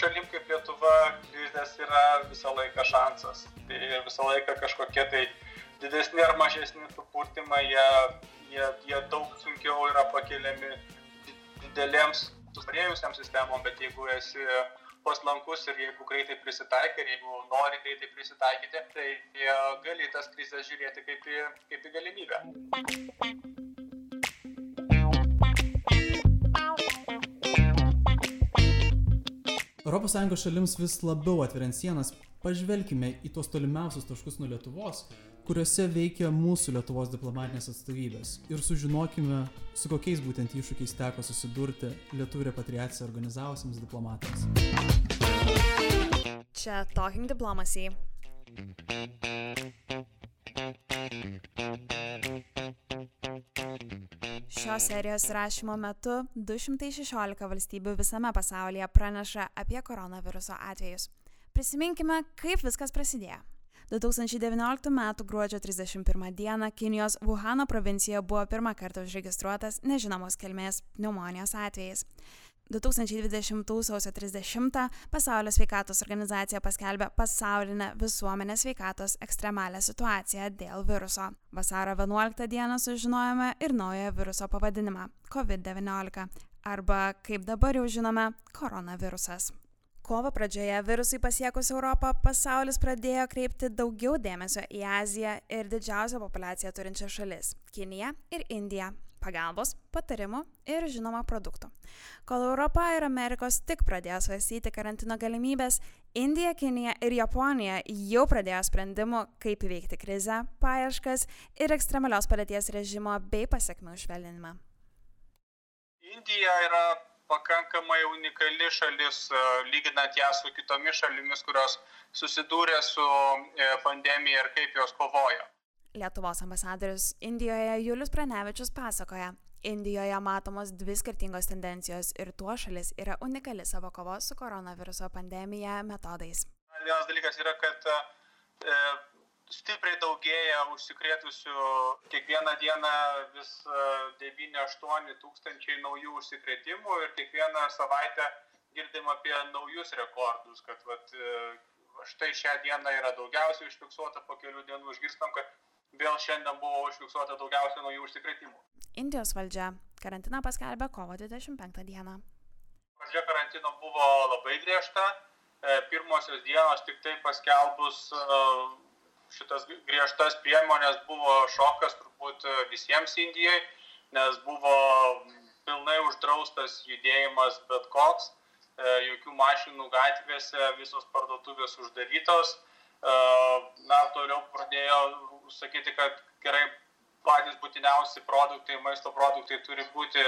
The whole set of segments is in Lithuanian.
šalim kaip Lietuva krizės yra visą laiką šansas. Tai visą laiką kažkokie tai didesni ar mažesni supurtimai, jie, jie, jie daug sunkiau yra pakeliami didelėms sustarėjusiam sistemom, bet jeigu esi paslankus ir jeigu greitai prisitaikai, ir jeigu nori greitai prisitaikyti, tai gali tas krizės žiūrėti kaip į, kaip į galimybę. ES šalims vis labiau atveriant sienas, pažvelkime į tuos tolimiausius taškus nuo Lietuvos, kuriuose veikia mūsų Lietuvos diplomatinės atstovybės ir sužinokime, su kokiais būtent iššūkiais teko susidurti Lietuvų repatriaciją organizavusiems diplomatams. Čia Talking Diplomacy. Šios serijos rašymo metu 216 valstybių visame pasaulyje praneša apie koronaviruso atvejus. Prisiminkime, kaip viskas prasidėjo. 2019 m. gruodžio 31 d. Kinijos Wuhano provincijoje buvo pirmą kartą užregistruotas nežinomos kilmės pneumonijos atvejais. 2020 sausio 30 Pasaulio sveikatos organizacija paskelbė pasaulinę visuomenės sveikatos ekstremalią situaciją dėl viruso. Vasaro 11 dieną sužinojome ir naują viruso pavadinimą - COVID-19 arba, kaip dabar jau žinome, koronavirusas. Kovo pradžioje virusui pasiekus Europą, pasaulis pradėjo kreipti daugiau dėmesio į Aziją ir didžiausią populiaciją turinčias šalis - Kiniją ir Indiją pagalbos, patarimų ir žinoma produktų. Kol Europa ir Amerikos tik pradėjo svarstyti karantino galimybės, Indija, Kinija ir Japonija jau pradėjo sprendimų, kaip įveikti krizę, paieškas ir ekstremalios padėties režimo bei pasiekmių švelninimą. Indija yra pakankamai unikali šalis, e, lyginant ją su kitomis šalimis, kurios susidūrė su e, pandemija ir kaip jos kovojo. Lietuvos ambasadorius Indijoje Julius Pranevičius pasakoja, Indijoje matomos dvi skirtingos tendencijos ir tuo šalis yra unikali savo kovos su koronaviruso pandemija metodais. Vienas dalykas yra, kad e, stipriai daugėja užsikrėtusių, kiekvieną dieną vis 9-8 e, tūkstančiai naujų užsikrėtimų ir kiekvieną savaitę girdim apie naujus rekordus, kad vat, e, štai šią dieną yra daugiausiai užfiksuota, po kelių dienų išgirstam, kad vėl šiandien buvo užfiksuota daugiausia naujų užsikrėtimų. Indijos valdžia karantiną paskelbė kovo 25 dieną. Pradžia karantino buvo labai griežta. E, pirmosios dienos tik tai paskelbus e, šitas griežtas priemonės buvo šokas turbūt visiems Indijai, nes buvo pilnai uždraustas judėjimas bet koks, e, jokių mašinų gatvėse, visos parduotuvės uždarytos. Na, toliau pradėjo sakyti, kad gerai patys būtiniausi produktai, maisto produktai turi būti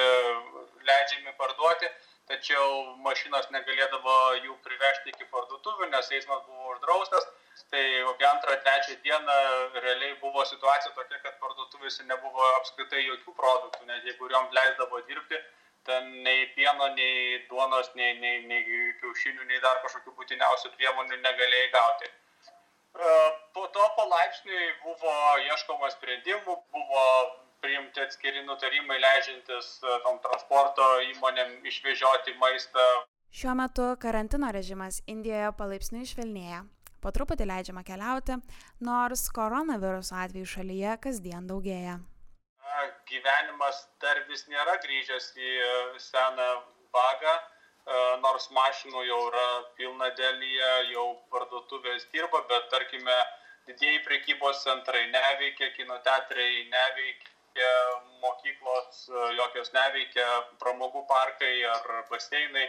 leidžiami parduoti, tačiau mašinos negalėdavo jų privežti iki parduotuvių, nes eismas buvo uždraustas. Tai kokią antrą, trečią dieną realiai buvo situacija tokia, kad parduotuvėse nebuvo apskritai jokių produktų, net jeigu jom leisdavo dirbti, ten nei pieno, nei duonos, nei, nei, nei kiaušinių, nei dar kažkokių būtiniausių priemonių negalėjai gauti. Po to palaipsniui buvo ieškoma sprendimų, buvo priimti atskiri nutarimai leidžiantis tom transporto įmonėm išvežioti maistą. Šiuo metu karantino režimas Indijoje palaipsniui švelnėja. Po truputį leidžiama keliauti, nors koronaviruso atveju šalyje kasdien daugėja. Gyvenimas dar vis nėra grįžęs į seną vagą E, nors mašinų jau yra pilna dėlyje, jau parduotuvės dirba, bet tarkime, didieji prekybos centrai neveikia, kino teatrai neveikia, mokyklos e, jokios neveikia, pramogų parkai ar baseinai,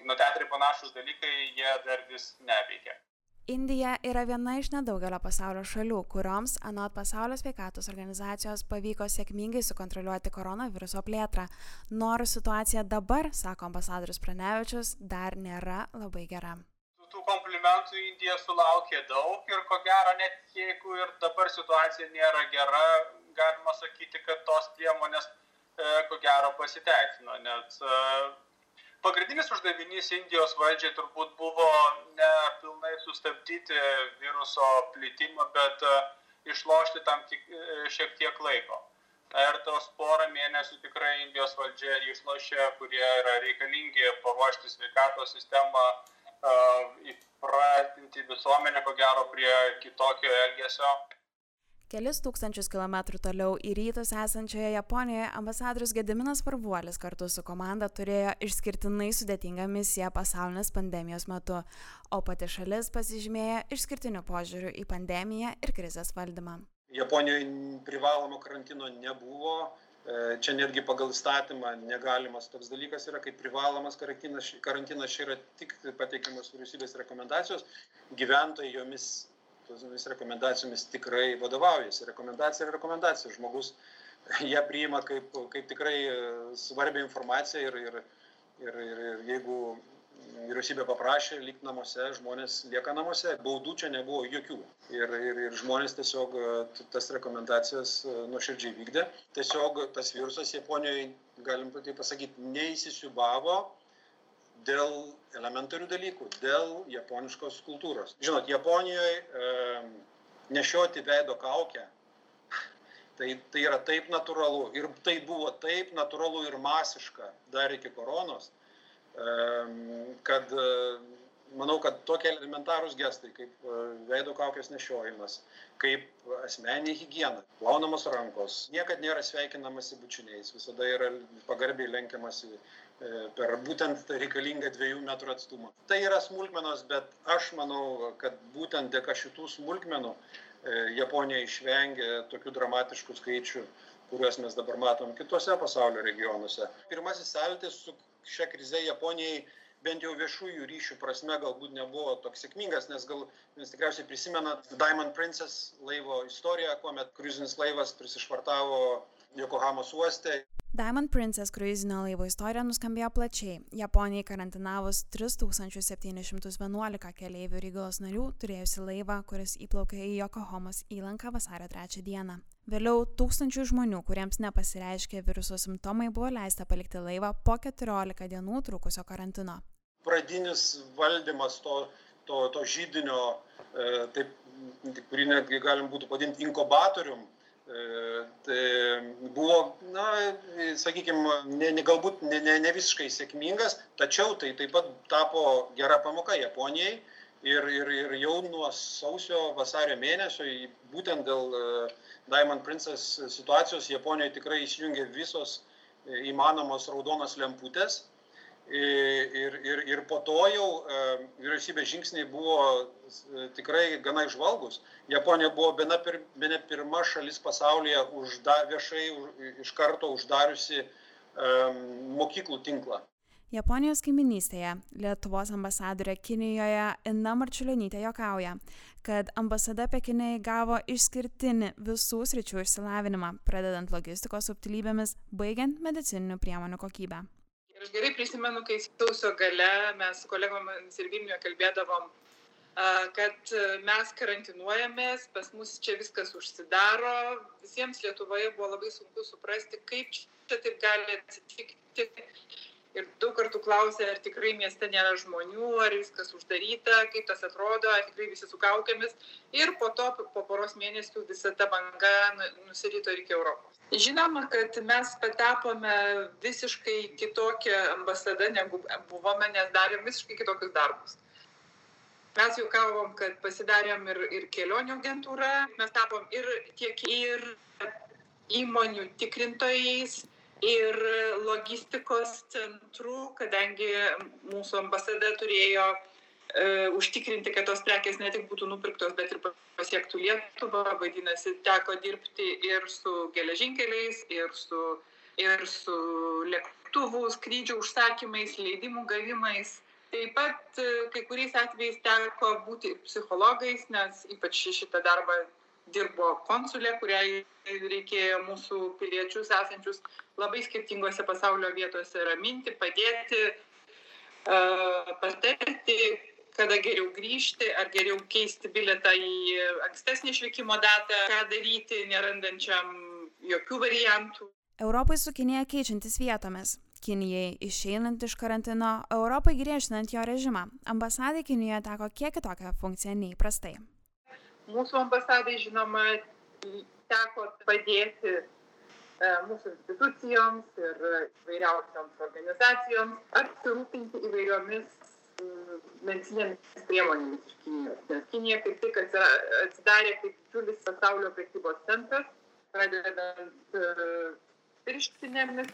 kino teatrai panašus dalykai, jie dar vis neveikia. Indija yra viena iš nedaugelio pasaulio šalių, kurioms, anot pasaulio sveikatos organizacijos, pavyko sėkmingai sukontroliuoti koronaviruso plėtrą, nors situacija dabar, sako ambasadorius Pranevičius, dar nėra labai gera. Tų komplimentų Indija sulaukė daug ir ko gero, net jeigu ir dabar situacija nėra gera, galima sakyti, kad tos priemonės e, ko gero pasiteisino, nes e, pagrindinis uždavinys Indijos valdžiai turbūt buvo ne pilnai sustabdyti viruso plitimą, bet e, išlošti tam tik, e, šiek tiek laiko. Ir tos porą mėnesių tikrai Indijos valdžia išlošė, kurie yra reikalingi paruošti sveikatos sistemą įpratinti visuomenę, ko gero, prie kitokio elgesio. Kelis tūkstančius kilometrų toliau į rytus esančioje Japonijoje ambasadorius Gediminas Varvuolis kartu su komanda turėjo išskirtinai sudėtingą misiją pasaulinės pandemijos metu, o pati šalis pasižymėjo išskirtiniu požiūriu į pandemiją ir krizės valdymą. Japonijoje privalomo karantino nebuvo, e, čia netgi pagal įstatymą negalimas toks dalykas yra, kaip privalomas karantinas, karantinas čia yra tik pateikiamas vyriausybės rekomendacijos, gyventojai jomis tomis rekomendacijomis tikrai vadovaujasi. Rekomendacija yra rekomendacija. Žmogus ją priima kaip, kaip tikrai e, svarbią informaciją ir, ir, ir, ir, ir jeigu vyriausybė paprašė likti namuose, žmonės lieka namuose, baudų čia nebuvo jokių. Ir, ir, ir žmonės tiesiog e, tas rekomendacijas e, nuoširdžiai vykdė. Tiesiog tas virusas Japonijoje, galim tai pasakyti, neįsisiubavo dėl elementarių dalykų, dėl japoniškos kultūros. Žinot, Japonijoje e, nešioti veido kaukę, tai, tai yra taip natūralu ir tai buvo taip natūralu ir masiška dar iki koronos, e, kad e, manau, kad tokie elementarūs gestai, kaip e, veido kaukės nešiojimas, kaip asmeninė higiena, plaunamos rankos, niekada nėra sveikinamasi bučiniais, visada yra pagarbiai lenkiamasi per būtent reikalingą dviejų metrų atstumą. Tai yra smulkmenos, bet aš manau, kad būtent dėka šitų smulkmenų e, Japonija išvengė tokių dramatiškų skaičių, kuriuos mes dabar matom kitose pasaulio regionuose. Pirmasis sąlytis su šia krize Japonijai bent jau viešųjų ryšių prasme galbūt nebuvo toks sėkmingas, nes gal jūs tikriausiai prisimenat Diamond Princess laivo istoriją, kuomet kruizinis laivas prisišvartavo Yokohamos uoste. Diamond Princess kruizinio laivo istorija nuskambėjo plačiai. Japonijai karantinavus 3711 keleivių ir įgulos narių turėjusi laivą, kuris įplaukė į Yokohomos įlanką vasario 3 dieną. Vėliau tūkstančių žmonių, kuriems nepasireiškė viruso simptomai, buvo leista palikti laivą po 14 dienų trukusio karantino. Pradinis valdymas to, to, to žydinio, e, taip, kurį netgi galim būtų padinti inkubatorium, tai buvo, na, sakykime, ne, ne, galbūt ne, ne, ne visiškai sėkmingas, tačiau tai taip pat tapo gera pamoka Japonijai ir, ir, ir jau nuo sausio vasario mėnesio, būtent dėl e, Diamond Princess situacijos, Japonijoje tikrai įsijungė visos e, įmanomos raudonos lemputės Ir, ir, ir po to jau e, vyriausybės žingsniai buvo e, tikrai gana išvalgus. Japonija buvo bene, pir, bene pirma šalis pasaulyje užda, viešai už, iš karto uždariusi um, mokyklų tinklą. Japonijos kaiminystėje Lietuvos ambasadorė Kinijoje Inna Marčiulionytė jokauja, kad ambasada Pekinai gavo išskirtinį visų sričių išsilavinimą, pradedant logistikos subtilybėmis, baigiant medicininių priemonių kokybę. Aš gerai prisimenu, kai sausio gale mes su kolegomis ir Vilniuje kalbėdavom, kad mes karantinuojamės, pas mus čia viskas užsidaro. Visiems Lietuvoje buvo labai sunku suprasti, kaip čia taip gali atsitikti ir daug kartų klausė, ar tikrai mieste nėra žmonių, ar viskas uždaryta, kaip tas atrodo, ar tikrai visi su kaukėmis. Ir po to, po poros mėnesių, visa ta banga nu, nusirito ir iki Europos. Žinoma, kad mes patapome visiškai kitokią ambasadą, negu buvome, nes darėm visiškai kitokius darbus. Mes jau kalbam, kad pasidarėm ir, ir kelionių agentūrą, mes tapom ir tiek ir įmonių tikrintojais, ir logistikos centrų, kadangi mūsų ambasada turėjo e, užtikrinti, kad tos prekės ne tik būtų nupirktos, bet ir pasiektų Lietuvą. Vadinasi, teko dirbti ir su geležinkeliais, ir su, ir su lėktuvų skrydžių užsakymais, leidimų gavimais. Taip pat e, kai kuriais atvejais teko būti psichologais, nes ypač šitą darbą dirbo konsulė, kuriai reikėjo mūsų piliečius esančius labai skirtingose pasaulio vietose raminti, padėti, patarti, kada geriau grįžti, ar geriau keisti biletą į ankstesnį išvykimo datą, ką daryti, nerandančiam jokių variantų. Europai su Kinėje keičiantis vietomis. Kinijai išeinant iš karantino, Europai griežtinant jo režimą, ambasadai Kinijoje teko kiek kitokią funkciją nei įprastai. Mūsų ambasadai, žinoma, teko padėti e, mūsų institucijoms ir įvairiausioms organizacijoms apsirūpinti įvairiomis medicinėmis priemonėmis iš Kinijos. Nes Kinija kaip tik atsidarė kaip didžiulis pasaulio prekybos centras, pradedant pirštinėmis,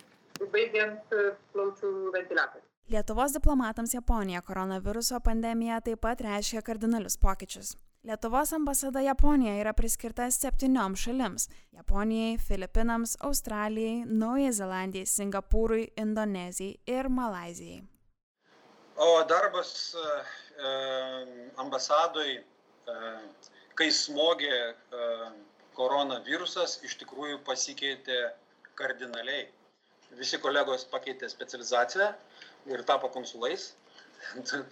baigiant plaučių ventiliatoriais. Lietuvos diplomatams Japonija koronaviruso pandemija taip pat reiškia kardinalius pokyčius. Lietuvos ambasada Japonijoje yra priskirta septynioms šalims - Japonijai, Filipinams, Australijai, Naujai Zelandijai, Singapūrui, Indonezijai ir Malazijai. O darbas e, ambasadoj, e, kai smogė e, koronavirusas, iš tikrųjų pasikeitė kardinaliai. Visi kolegos pakeitė specializaciją ir tapo konsulais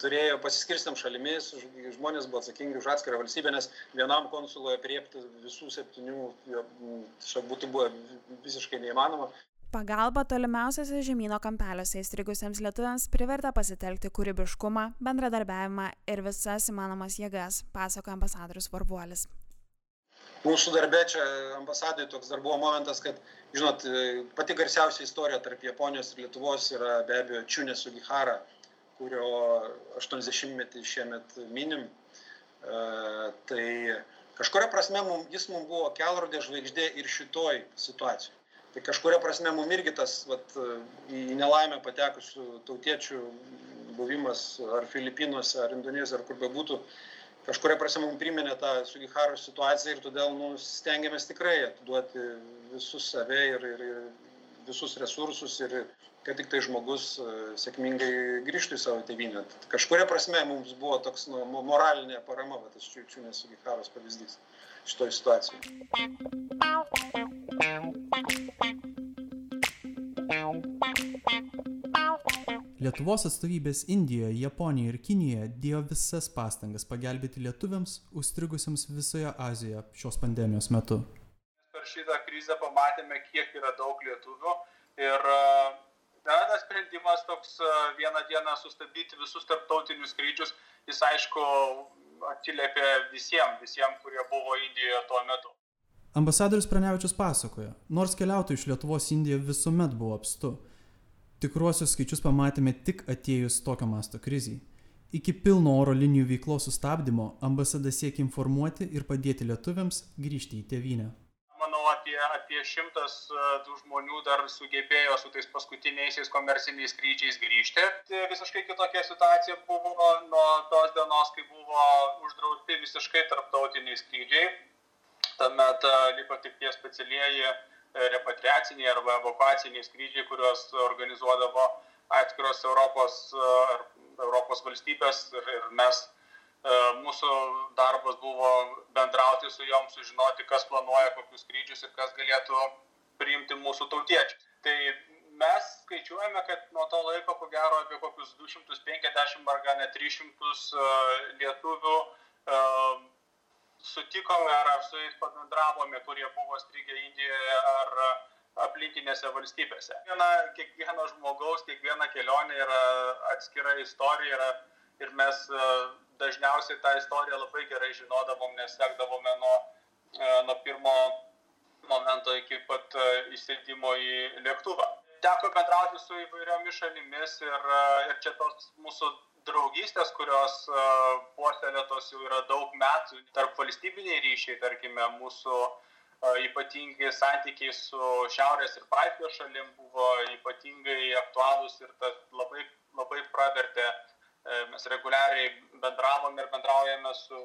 turėjo pasiskirstėm šalimis, žmonės buvo atsakingi už atskirą valstybę, nes vienam konsului apriepti visų septynių tiesiog būtų buvo visiškai neįmanoma. Pagalba tolimiausiose žemynų kampeliuose įstrigusiems lietuviams privertė pasitelkti kūrybiškumą, bendradarbiavimą ir visas įmanomas jėgas, pasako ambasadorius Varbuolis. Mūsų darbė čia ambasadai toks dar buvo momentas, kad, žinot, pati garsiausia istorija tarp Japonijos ir Lietuvos yra be abejo Čiūnė Sugihara, kurio 80-metį šiemet minim. E, tai kažkuria prasme mum, jis mums buvo kelrodė žvaigždė ir šitoj situacijai. Tai kažkuria prasme mums irgi tas vat, į nelaimę patekusių tautiečių buvimas ar Filipinuose, ar Indonezijoje, ar kur bebūtų, kažkuria prasme mums priminė tą Sugiharo situaciją ir todėl nu, stengiamės tikrai atiduoti visus save ir, ir, ir visus resursus ir kad tik tai žmogus e, sėkmingai grįžtų į savo tėvynę. Kažkuria prasme mums buvo toks nu, moralinė parama, va, tas Čiūnės Sugiharos pavyzdys šitoje situacijoje. Lietuvos atstovybės Indijoje, Japonijoje ir Kinijoje dėjo visas pastangas pagelbėti lietuviams užstrigusiems visoje Azijoje šios pandemijos metu. Per šitą krizę pamatėme, kiek yra daug lietuvių ir na tas sprendimas toks vieną dieną sustabdyti visus tarptautinius skrydžius, jis aišku atsiliepė visiems, visiems, kurie buvo Indijoje tuo metu. Ambasadorius Pranevičius pasakoja, nors keliautojų iš Lietuvos Indija visuomet buvo apstu, tikruosius skaičius pamatėme tik atėjus tokio masto kriziai. Iki pilno oro linijų veiklos sustabdymo ambasada siekia informuoti ir padėti lietuviams grįžti į tėvynę apie, šimtas e, tų žmonių dar sugebėjo su tais paskutiniaisiais komerciniais skrydžiais grįžti. Tai visiškai kitokia situacija buvo nuo tos dienos, kai buvo uždrausti visiškai tarptautiniai skrydžiai. Tuomet e, liko tik tie specialieji e, repatriaciniai arba evakuaciniai skrydžiai, kuriuos organizuodavo atskiros Europos, Europos valstybės ir, mes mūsų darbas buvo bendrauti su jom, sužinoti, kas planuoja kokius skrydžius ir kas galėtų priimti mūsų tautiečius. Tai mes skaičiuojame, kad nuo to laiko, ko gero, apie kokius 250 ar gal net 300 e, lietuvių e, sutikome ar su jais pabendravome, kurie buvo strigę Indijoje ar aplinkinėse valstybėse. Kiekviena, kiekvieno žmogaus, kiekviena kelionė yra atskira istorija yra, ir mes dažniausiai tą istoriją labai gerai žinodavom, nes sekdavome nuo, e, nuo pirmo momento iki pat e, įsėdimo į lėktuvą. Teko bendrauti su įvairiomis šalimis ir, e, ir čia tos mūsų draugystės, kurios puoselėtos jau yra daug metų, tarp valstybiniai ryšiai, tarkime, mūsų ypatingi santykiai su Šiaurės ir Baltijos šalim buvo ypatingai aktualūs ir tas labai, labai pravertė E, mes reguliariai bendravom ir bendraujame su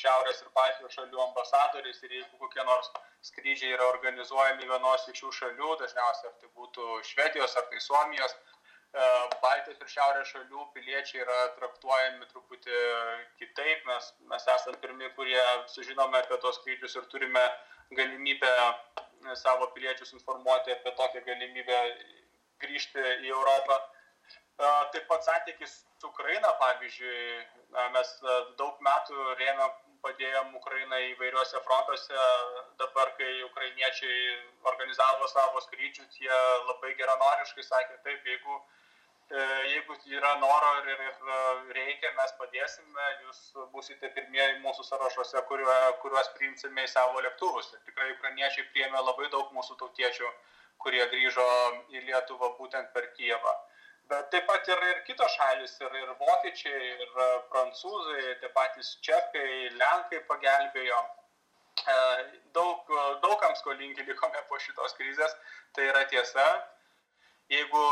Šiaurės ir Baltijos šalių ambasadoriais ir jeigu kokie nors skrydžiai yra organizuojami vienos iš šių šalių, dažniausiai ar tai būtų Švedijos ar tai Suomijos, e, Baltijos ir Šiaurės šalių piliečiai yra traktuojami truputį kitaip, mes, mes esame pirmi, kurie sužinome apie tos skrydžius ir turime galimybę savo piliečius informuoti apie tokią galimybę grįžti į Europą Taip pat santykis su Ukraina, pavyzdžiui, mes daug metų rėmėm, padėjom Ukrainai įvairiuose frontuose, dabar, kai ukrainiečiai organizavo savo skrydžius, jie labai geranoriškai sakė, taip, jeigu, e, jeigu yra noro ir, ir reikia, mes padėsime, jūs busite pirmieji mūsų sąrašuose, kuriuo, kuriuos priimsime į savo lėktuvus. Ir tikrai ukrainiečiai priėmė labai daug mūsų tautiečių, kurie grįžo į Lietuvą būtent per Kijevą Bet taip pat ir, ir kitos šalis, ir, ir vokiečiai, ir prancūzai, taip patys čekai, lenkai pagelbėjo. Daug, daugam skolingi likome po šitos krizės, tai yra tiesa. Jeigu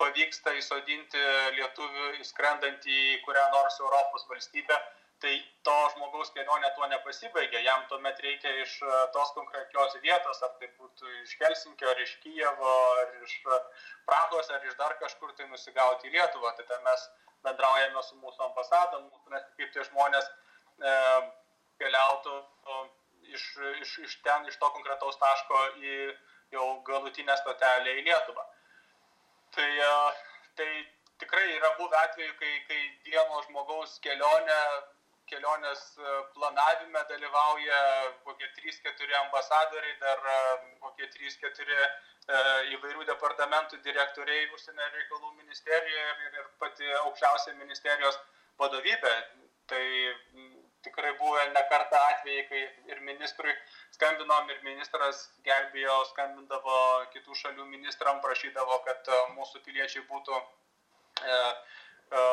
pavyksta įsodinti lietuvių įskrendant į kurią nors Europos valstybę, tai to žmogaus kelionė tuo nepasibaigia. Jam tuomet reikia iš e, tos konkrečios vietos, ar tai būtų iš Helsinkio, ar iš Kijevo, ar iš e, Prahos, ar iš dar kažkur tai nusigauti į Lietuvą. Ten mes bendraujame su mūsų ambasada, mūsų, kaip tie žmonės e, keliautų iš, iš, iš ten, iš to konkretaus taško į jau galutinę stotelę į Lietuvą. Tai, e, tai tikrai yra buvę atveju, kai, kai vieno žmogaus kelionė kelionės e, planavime dalyvauja kokie 3-4 ambasadoriai, dar e, kokie 3-4 e, įvairių departamentų direktoriai užsienio reikalų ministerijoje ir, ir pati aukščiausia ministerijos vadovybė. Tai tikrai buvo ne kartą atvejai, kai ir ministrui skambinom, ir ministras gelbėjo, skambindavo kitų šalių ministram, prašydavo, kad mūsų piliečiai būtų e, e,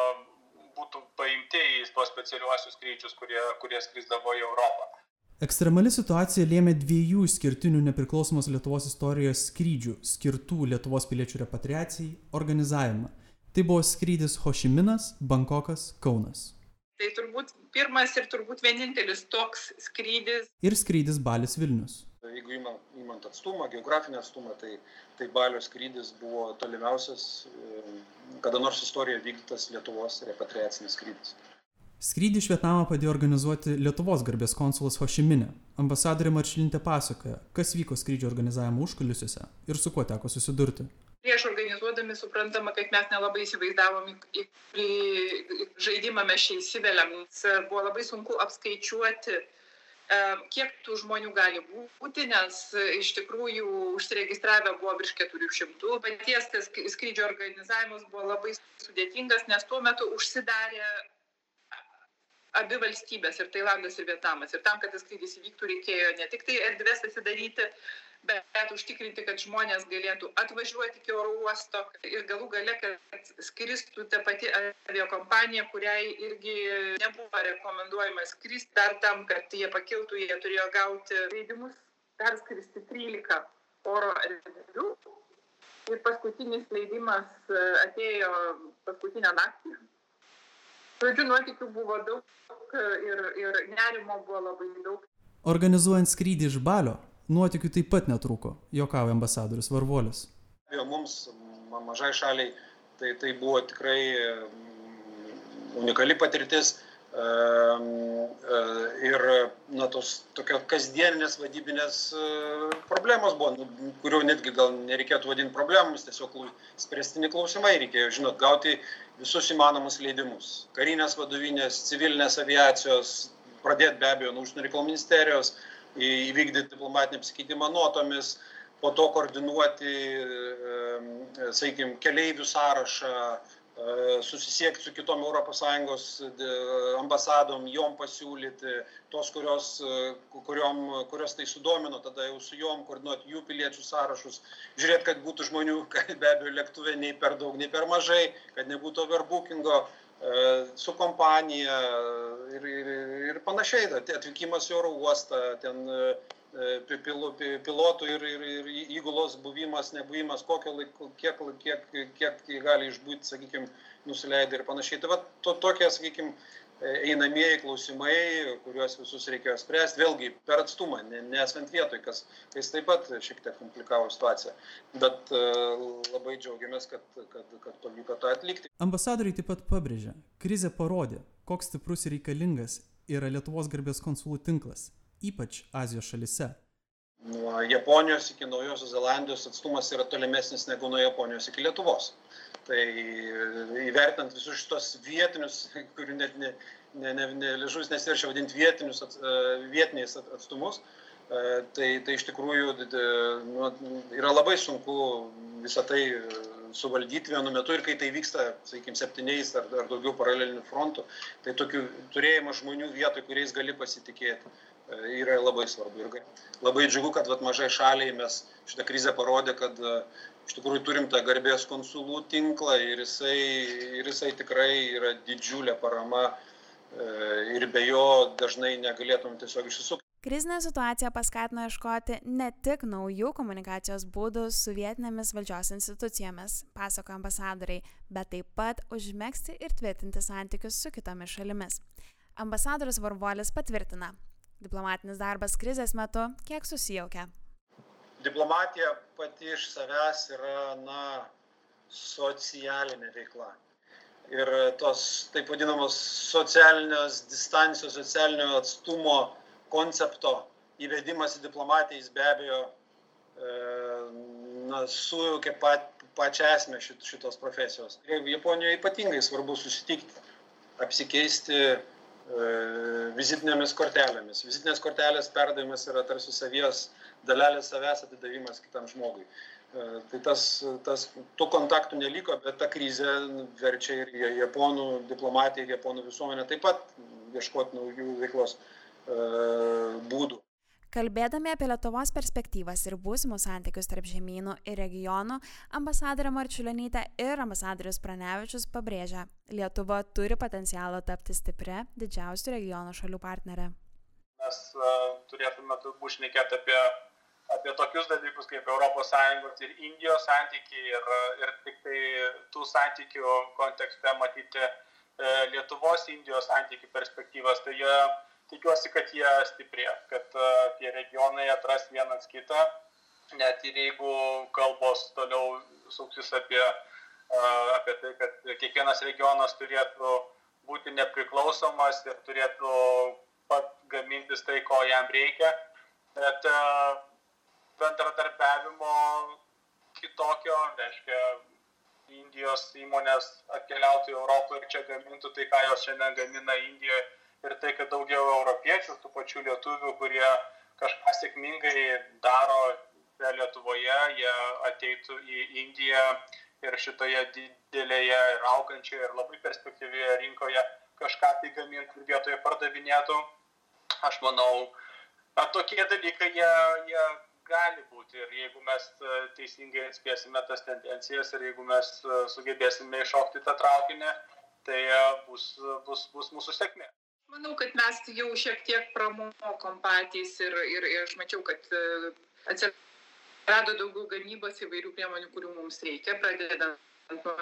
būtų paimti į tuos specialiuosius skrydžius, kurie, kurie skrisdavo į Europą. Ekstremali situacija lėmė dviejų skirtinių nepriklausomos Lietuvos istorijos skrydžių skirtų Lietuvos piliečių repatriacijai organizavimą. Tai buvo skrydis Hošiminas, Bankokas, Kaunas. Tai turbūt pirmas ir turbūt vienintelis toks skrydis. Ir skrydis Balis Vilnius. Jeigu įmant atstumą, geografinį atstumą, tai, tai Balio skrydis buvo tolimiausias kada nors istorijoje vykdytas Lietuvos repatriacinis skrydis. Skrydį iš Vietnamo padėjo organizuoti Lietuvos garbės konsulas Hošiminė. Ambasadorė Maršilintė pasakoja, kas vyko skrydžio organizavimo užkulisiuose ir su kuo teko susidurti. Prieš organizuodami suprantama, kad mes nelabai įsivaizdavom, į kurį žaidimą mes čia įsiveliam. Buvo labai sunku apskaičiuoti kiek tų žmonių gali būti, nes e, iš tikrųjų užsiregistravę buvo virš 400. Paties tas skrydžio organizavimas buvo labai sudėtingas, nes tuo metu užsidarė abi valstybės, ir Tailandas, ir Vietnamas. Ir tam, kad tas skrydis įvyktų, reikėjo ne tik tai erdvės atsidaryti, bet užtikrinti, kad žmonės galėtų atvažiuoti iki oro uosto ir galų gale, kad skristų ta pati aviakompanija, kuriai irgi nebuvo rekomenduojama skristi dar tam, kad jie pakiltų, jie turėjo gauti leidimus perskristi 13 oro erdvių. Ir paskutinis leidimas e, atėjo paskutinę naktį. Žodžiu, nuotikių buvo daug ir, ir nerimo buvo labai daug. Organizuojant skrydį iš Balio, nuotykių taip pat netrūko, jokavo ambasadorius Varvolis. Mums, mažai šaliai, tai, tai buvo tikrai mm, unikali patirtis ir na, tos tokio kasdieninės vadybinės problemos buvo, nu, kurių netgi gal nereikėtų vadinti problemomis, tiesiog spręstini klausimai reikėjo, žinot, gauti visus įmanomus leidimus. Karinės vadovinės, civilinės aviacijos, pradėti be abejo nuo užsienio reikalų ministerijos, įvykdyti diplomatinį apsikeitimą nuotomis, po to koordinuoti, sakykime, keleivių sąrašą, susisiekti su kitom ES ambasadom, jom pasiūlyti, tos, kurios, kuriom, kurios tai sudomino, tada jau su jom koordinuoti jų piliečių sąrašus, žiūrėti, kad būtų žmonių, kad be abejo lėktuvė nei per daug, nei per mažai, kad nebūtų overbookingo su kompanija ir, ir, ir panašiai. Atvykimas į oro uostą, ten pilotų ir, ir, ir įgulos buvimas, nebuvimas, kokio laiko, kiek, kiek, kiek gali išbūti, sakykime, nusileidę ir panašiai. Tai va, to, tokie, sakykime, einamieji klausimai, kuriuos visus reikėjo spręsti, vėlgi per atstumą, nesant vietoj, kas, kas taip pat šiek tiek komplikavo situaciją. Bet uh, labai džiaugiamės, kad, kad, kad pavyko tą atlikti. Ambasadoriai taip pat pabrėžė, krizė parodė, koks stiprus ir reikalingas yra Lietuvos garbės konsulų tinklas, ypač Azijos šalise. Nuo Japonijos iki Naujosios Zelandijos atstumas yra tolimesnis negu nuo Japonijos iki Lietuvos. Tai įvertinant visus šitos vietinius, kurių net ne, ne, ne, ne ližus nesiršia vadinti vietinius, at, vietiniais atstumus, tai, tai iš tikrųjų nu, yra labai sunku visą tai suvaldyti vienu metu ir kai tai vyksta, sakykime, septyniais ar, ar daugiau paralelinių frontų, tai tokių turėjimas žmonių vietoj, kuriais gali pasitikėti, yra labai svarbu. Ir labai džiugu, kad vat, mažai šaliai mes šitą krizę parodė, kad iš tikrųjų turim tą garbės konsulų tinklą ir jisai, ir jisai tikrai yra didžiulė parama ir be jo dažnai negalėtum tiesiog išsisukti. Krizinė situacija paskatino ieškoti ne tik naujų komunikacijos būdų su vietinėmis valdžios institucijomis, pasako ambasadoriai, bet taip pat užmėgsti ir tvirtinti santykius su kitomis šalimis. Ambasadorius Varvolis patvirtina, diplomatinis darbas krizės metu kiek susijaukia. Diplomatija pati iš savęs yra, na, socialinė veikla ir tos taip vadinamos socialinės distancijos, socialinio atstumo koncepto įvedimas į diplomatiją jis be abejo e, sujaukia pat, pačią esmę šit, šitos profesijos. Ir Japonijoje ypatingai svarbu susitikti, apsikeisti vizitinėmis kortelėmis. Vizitinės kortelės perdavimas yra tarsi savies dalelės savęs atidavimas kitam žmogui. E, tai tas, tas, tų kontaktų neliko, bet ta krizė verčia ir japonų diplomatiją, ir japonų visuomenę taip pat ieškoti naujų veiklos E, būdų. Kalbėdami apie Lietuvos perspektyvas ir būsimus santykius tarp žemynų ir regionų, ambasadorė Marčiulionytė ir ambasadorius Pranevičius pabrėžia, Lietuva turi potencialą tapti stipri didžiausių regiono šalių partnerė. Mes uh, turėtume turbūt šnekėti apie, apie tokius dalykus kaip ES ir Indijos santykiai ir, ir tik tai tų santykių kontekste matyti uh, Lietuvos-Indijos santykių perspektyvas. Tai jie uh, tikiuosi, kad jie stiprės, kad e, tie regionai atras vienas kitą, net ir jeigu kalbos toliau suksis apie, e, apie tai, kad kiekvienas regionas turėtų būti nepriklausomas ir turėtų pat gamintis tai, ko jam reikia, bet e, bendradarbiavimo kitokio, reiškia, Indijos įmonės atkeliautų į Europą ir čia gamintų tai, ką jos šiandien gamina Indijoje ir tai, kad daugiau europiečių, tų pačių lietuvių, kurie kažką sėkmingai daro Lietuvoje, jie ateitų į Indiją ir šitoje didelėje ir augančioje ir labai perspektyvioje rinkoje kažką tai gamintų ir vietoje pardavinėtų. Aš manau, tokie dalykai jie, jie gali būti ir jeigu mes e, teisingai atspėsime tas tendencijas ir jeigu mes e, sugebėsime iššokti tą traukinį, tai e, bus, bus, bus mūsų sėkmė. Manau, kad mes jau šiek tiek pramokom patys ir, ir, ir aš mačiau, kad e, atsirado daugiau gamybos įvairių priemonių, kurių mums reikia, pradedant nuo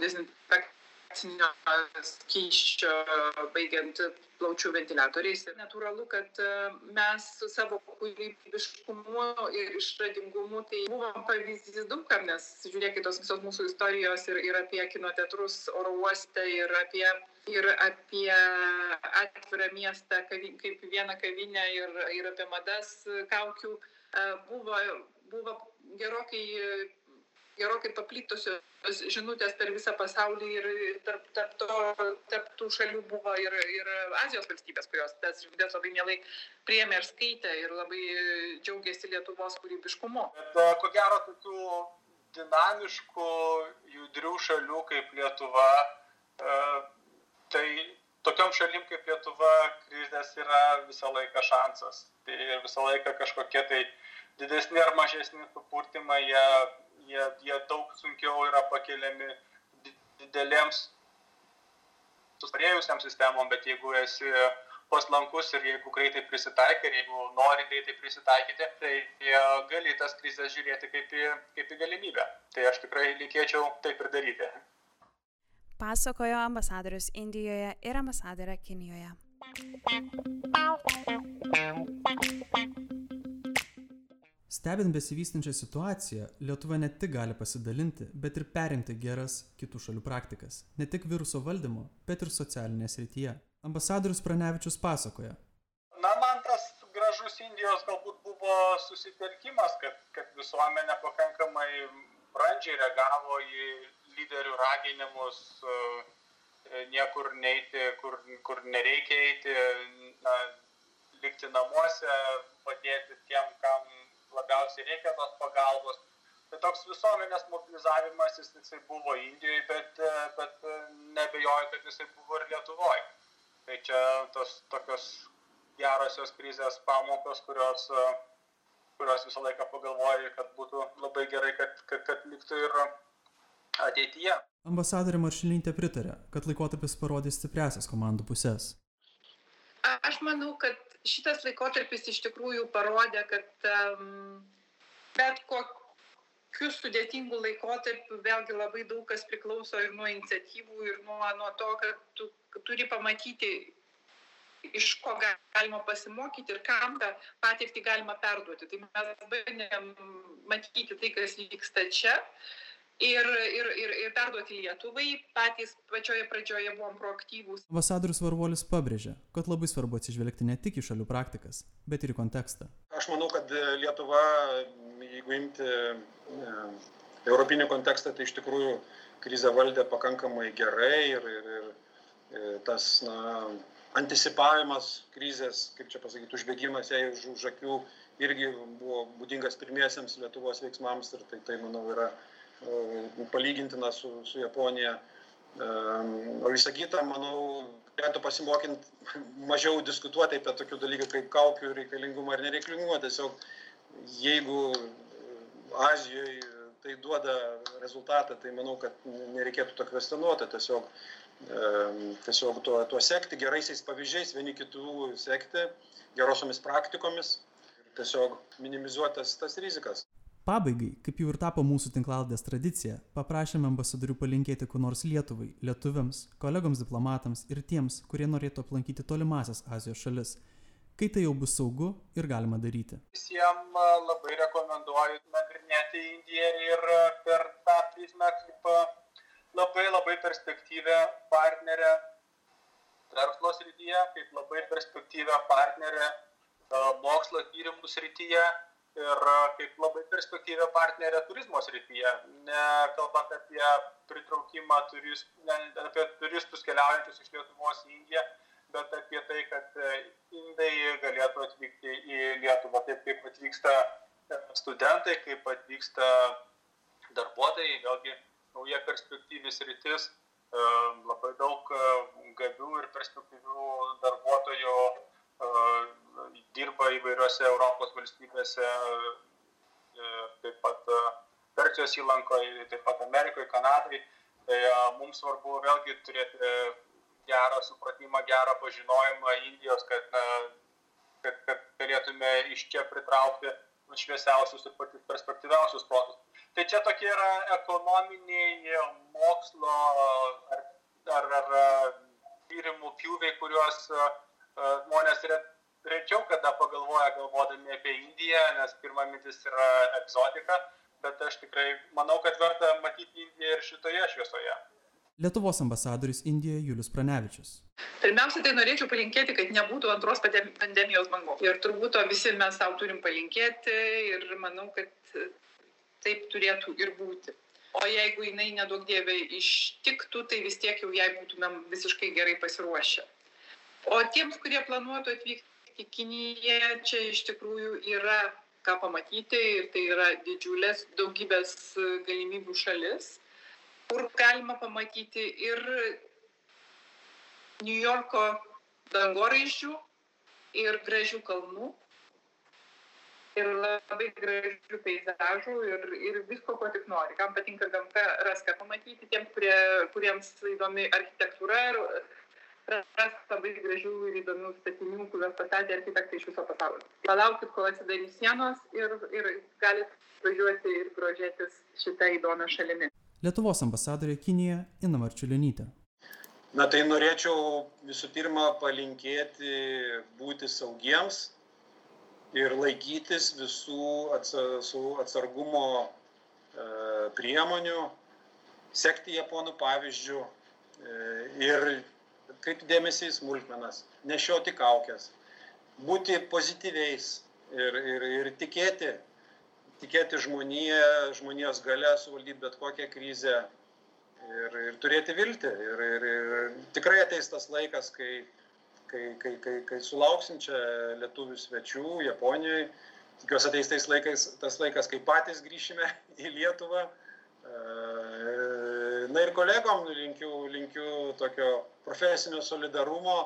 dezinfekcijos injekcinio skysčio, baigiant plaučių ventiliatoriais. Natūralu, kad e, mes su savo kūrybiškumu ir išradingumu tai buvom pavyzdys daugam, nes žiūrėkit tos visos mūsų istorijos ir, ir apie kino teatrus oro uoste, ir apie, ir apie atvirą miestą kaip vieną kavinę, ir, ir apie madas kaukių e, buvo, buvo gerokai gerokai paplitusios žinutės per visą pasaulį ir tarp, tarp, to, tarp tų šalių buvo ir, ir Azijos valstybės, kurios tas žinutės labai mielai priėmė ir skaitė ir labai džiaugiasi Lietuvos kūrybiškumu. Bet ko gero tokių dinamiškų, judrių šalių kaip Lietuva, e, tai tokiom šalim kaip Lietuva krizės yra visą laiką šansas. Tai visą laiką kažkokie tai didesni ar mažesni supurtimai, jie jie, jie daug sunkiau yra pakeliami didelėms sustarėjusiam sistemom, bet jeigu esi paslankus ir jeigu greitai prisitaikai, ir jeigu nori greitai prisitaikyti, tai gali tas krizės žiūrėti kaip į, kaip į galimybę. Tai aš tikrai linkėčiau taip ir daryti. Pasakojo ambasadorius Indijoje ir ambasadorė Kinijoje. Stebint besivystančią situaciją, Lietuva ne tik gali pasidalinti, bet ir perimti geras kitų šalių praktikas. Ne tik viruso valdymo, bet ir socialinėje srityje. Ambasadorius Pranevičius pasakoja. Na, man tas gražus Indijos galbūt buvo susitelkimas, kad, kad visuomenė pakankamai brandžiai reagavo į lyderių raginimus e, niekur neiti, kur, kur nereikia eiti, na, likti namuose, padėti tiem, kam labiausiai reikia tos pagalbos. Tai toks visuomenės mobilizavimas jis, jisai buvo Indijoje, bet, bet nebejoju, kad jisai buvo ir Lietuvoje. Tai čia tos tokios gerosios krizės pamokos, kurios, kurios visą laiką pagalvoju, kad būtų labai gerai, kad, kad, kad liktų ir ateityje. Ambasadorė Maršilintė pritarė, kad laikotarpis parodė stipresias komandų pusės. Aš manau, kad šitas laikotarpis iš tikrųjų parodė, kad um, bet kokiu sudėtingu laikotarpiu vėlgi labai daug kas priklauso ir nuo iniciatyvų, ir nuo, nuo to, kad tu turi pamatyti, iš ko galima pasimokyti ir kam tą patirtį galima perduoti. Tai mes bandėm matyti tai, kas vyksta čia ir, ir, ir, ir perduoti Lietuvai. Patys pačioje pradžioje buvom proaktyvūs. Ambasadorius Varvolis pabrėžė, kad labai svarbu atsižvelgti ne tik į šalių praktikas, bet ir į kontekstą. Aš manau, kad Lietuva, jeigu imti ne, europinį kontekstą, tai iš tikrųjų krizę valdė pakankamai gerai ir, ir, ir tas na, anticipavimas krizės, kaip čia pasakyti, užbėgimas jai už, už akių irgi buvo būdingas pirmiesiems Lietuvos veiksmams ir tai, tai manau, yra palygintina su, su Japonija. O visą kitą, manau, turėtų pasimokinti mažiau diskutuoti apie tokių dalykų kaip kaukių reikalingumą ar nereikalingumą. Tiesiog jeigu Azijoje tai duoda rezultatą, tai manau, kad nereikėtų to kvestionuoti. Tiesiog, tiesiog tuo, tuo sekti, geraisiais pavyzdžiais, vieni kitų sekti, gerosiomis praktikomis tiesiog minimizuotas tas rizikas. Pabaigai, kaip jau ir tapo mūsų tinklaldės tradicija, paprašėme ambasadorių palinkėti kuo nors Lietuvai, lietuviams, kolegoms diplomatams ir tiems, kurie norėtų aplankyti tolimasias Azijos šalis, kai tai jau bus saugu ir galima daryti. Visiems labai rekomenduoju nagrinėti Indiją ir per tą prizmę kaip labai labai perspektyvę partnerę verslo srityje, kaip labai perspektyvę partnerę mokslo tyrimų srityje ir kaip labai perspektyvę partnerę turizmo srityje, nekalbant apie pritraukimą turist, ne, apie turistus keliaujančius iš Lietuvos į Indiją, bet apie tai, kad indai galėtų atvykti į Lietuvą taip, kaip atvyksta studentai, kaip atvyksta darbuotojai, vėlgi nauja perspektyvis rytis, labai daug gabių ir perspektyvių darbuotojų dirba įvairiose Europos valstybėse, taip pat Persijos įlankoje, taip pat Amerikoje, Kanadai. Tai mums svarbu vėlgi turėti gerą supratimą, gerą pažinojimą Indijos, kad, kad, kad galėtume iš čia pritraukti šviesiausius ir perspektyviausius protus. Tai čia tokie yra ekonominiai mokslo ar, ar, ar tyrimų pjūviai, kuriuos žmonės rečiau kada pagalvoja galvodami apie Indiją, nes pirma mintis yra egzotika, bet aš tikrai manau, kad verta matyti Indiją ir šitoje šviesoje. Lietuvos ambasadorius Indijoje Julius Pranevičius. Pirmiausia, tai norėčiau palinkėti, kad nebūtų antros pandemijos bangos. Ir turbūt to visi mes savo turim palinkėti ir manau, kad taip turėtų ir būti. O jeigu jinai nedaug dievė ištiktų, tai vis tiek jau jai būtumėm visiškai gerai pasiruošę. O tiems, kurie planuotų atvykti į Kiniją, čia iš tikrųjų yra ką pamatyti ir tai yra didžiulės daugybės galimybių šalis, kur galima pamatyti ir New Yorko dangoraižių ir gražių kalnų ir labai gražių peizažų ir, ir visko, ko tik nori. Kam patinka gamta, ras ką pamatyti, tiems, kurie, kuriems įdomi architektūra ir ras labai gražių ir įdomių statinių, kuriuos pastatė architektai iš viso pasaulio. Palaukit, kol atsidarys sienos ir, ir galit važiuoti ir grožėtis šitą įdomią šalimi. Lietuvos ambasadorė Kinija Ina Marčiulionytė. Na tai norėčiau visų pirma palinkėti būti saugiems ir laikytis visų atsargumo e, priemonių, sekti japonų pavyzdžių e, ir atkreipti dėmesį į smulkmenas, nešioti kaukės, būti pozityviais ir, ir, ir tikėti, tikėti žmoniją, žmonijos gale suvaldyti bet kokią krizę ir, ir turėti viltį. Ir, ir, ir tikrai ateis tas laikas, kai, kai, kai, kai, kai sulauksim čia lietuvių svečių Japonijoje. Tikiuosi ateis tais laikais, tas laikas, kai patys grįšime į Lietuvą Na ir kolegom linkiu tokio profesinio solidarumo,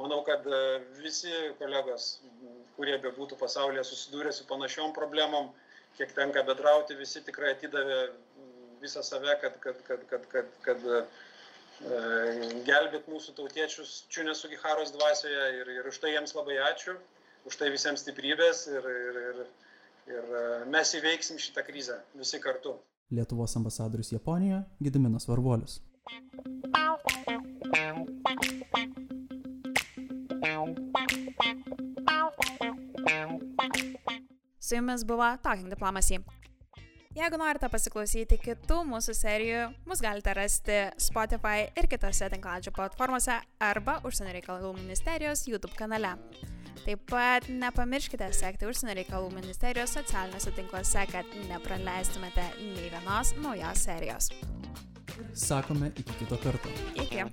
manau, kad e, visi kolegos, kurie bebūtų pasaulyje susidūrę su panašiom problemom, kiek tenka bedrauti, visi tikrai atidavė visą save, kad, kad, kad, kad, kad, kad e, gelbėt mūsų tautiečius Čiūnės Sugiharos dvasioje ir, ir už tai jiems labai ačiū, už tai visiems stiprybės ir, ir, ir, ir e, mes įveiksim šitą krizę visi kartu. Lietuvos ambasadorius Japonijoje Gediminas Varvolius. Su jumis buvo Talking Diplomacy. Jeigu norite pasiklausyti kitų mūsų serijų, mus galite rasti Spotify ir kitose tinklaladžio platformose arba Užsienio reikalų ministerijos YouTube kanale. Taip pat nepamirškite sekti Užsienio reikalų ministerijos socialiniuose tinkluose, kad nepraleistumėte nei vienos naujos serijos sakome iki kito karto. Iki.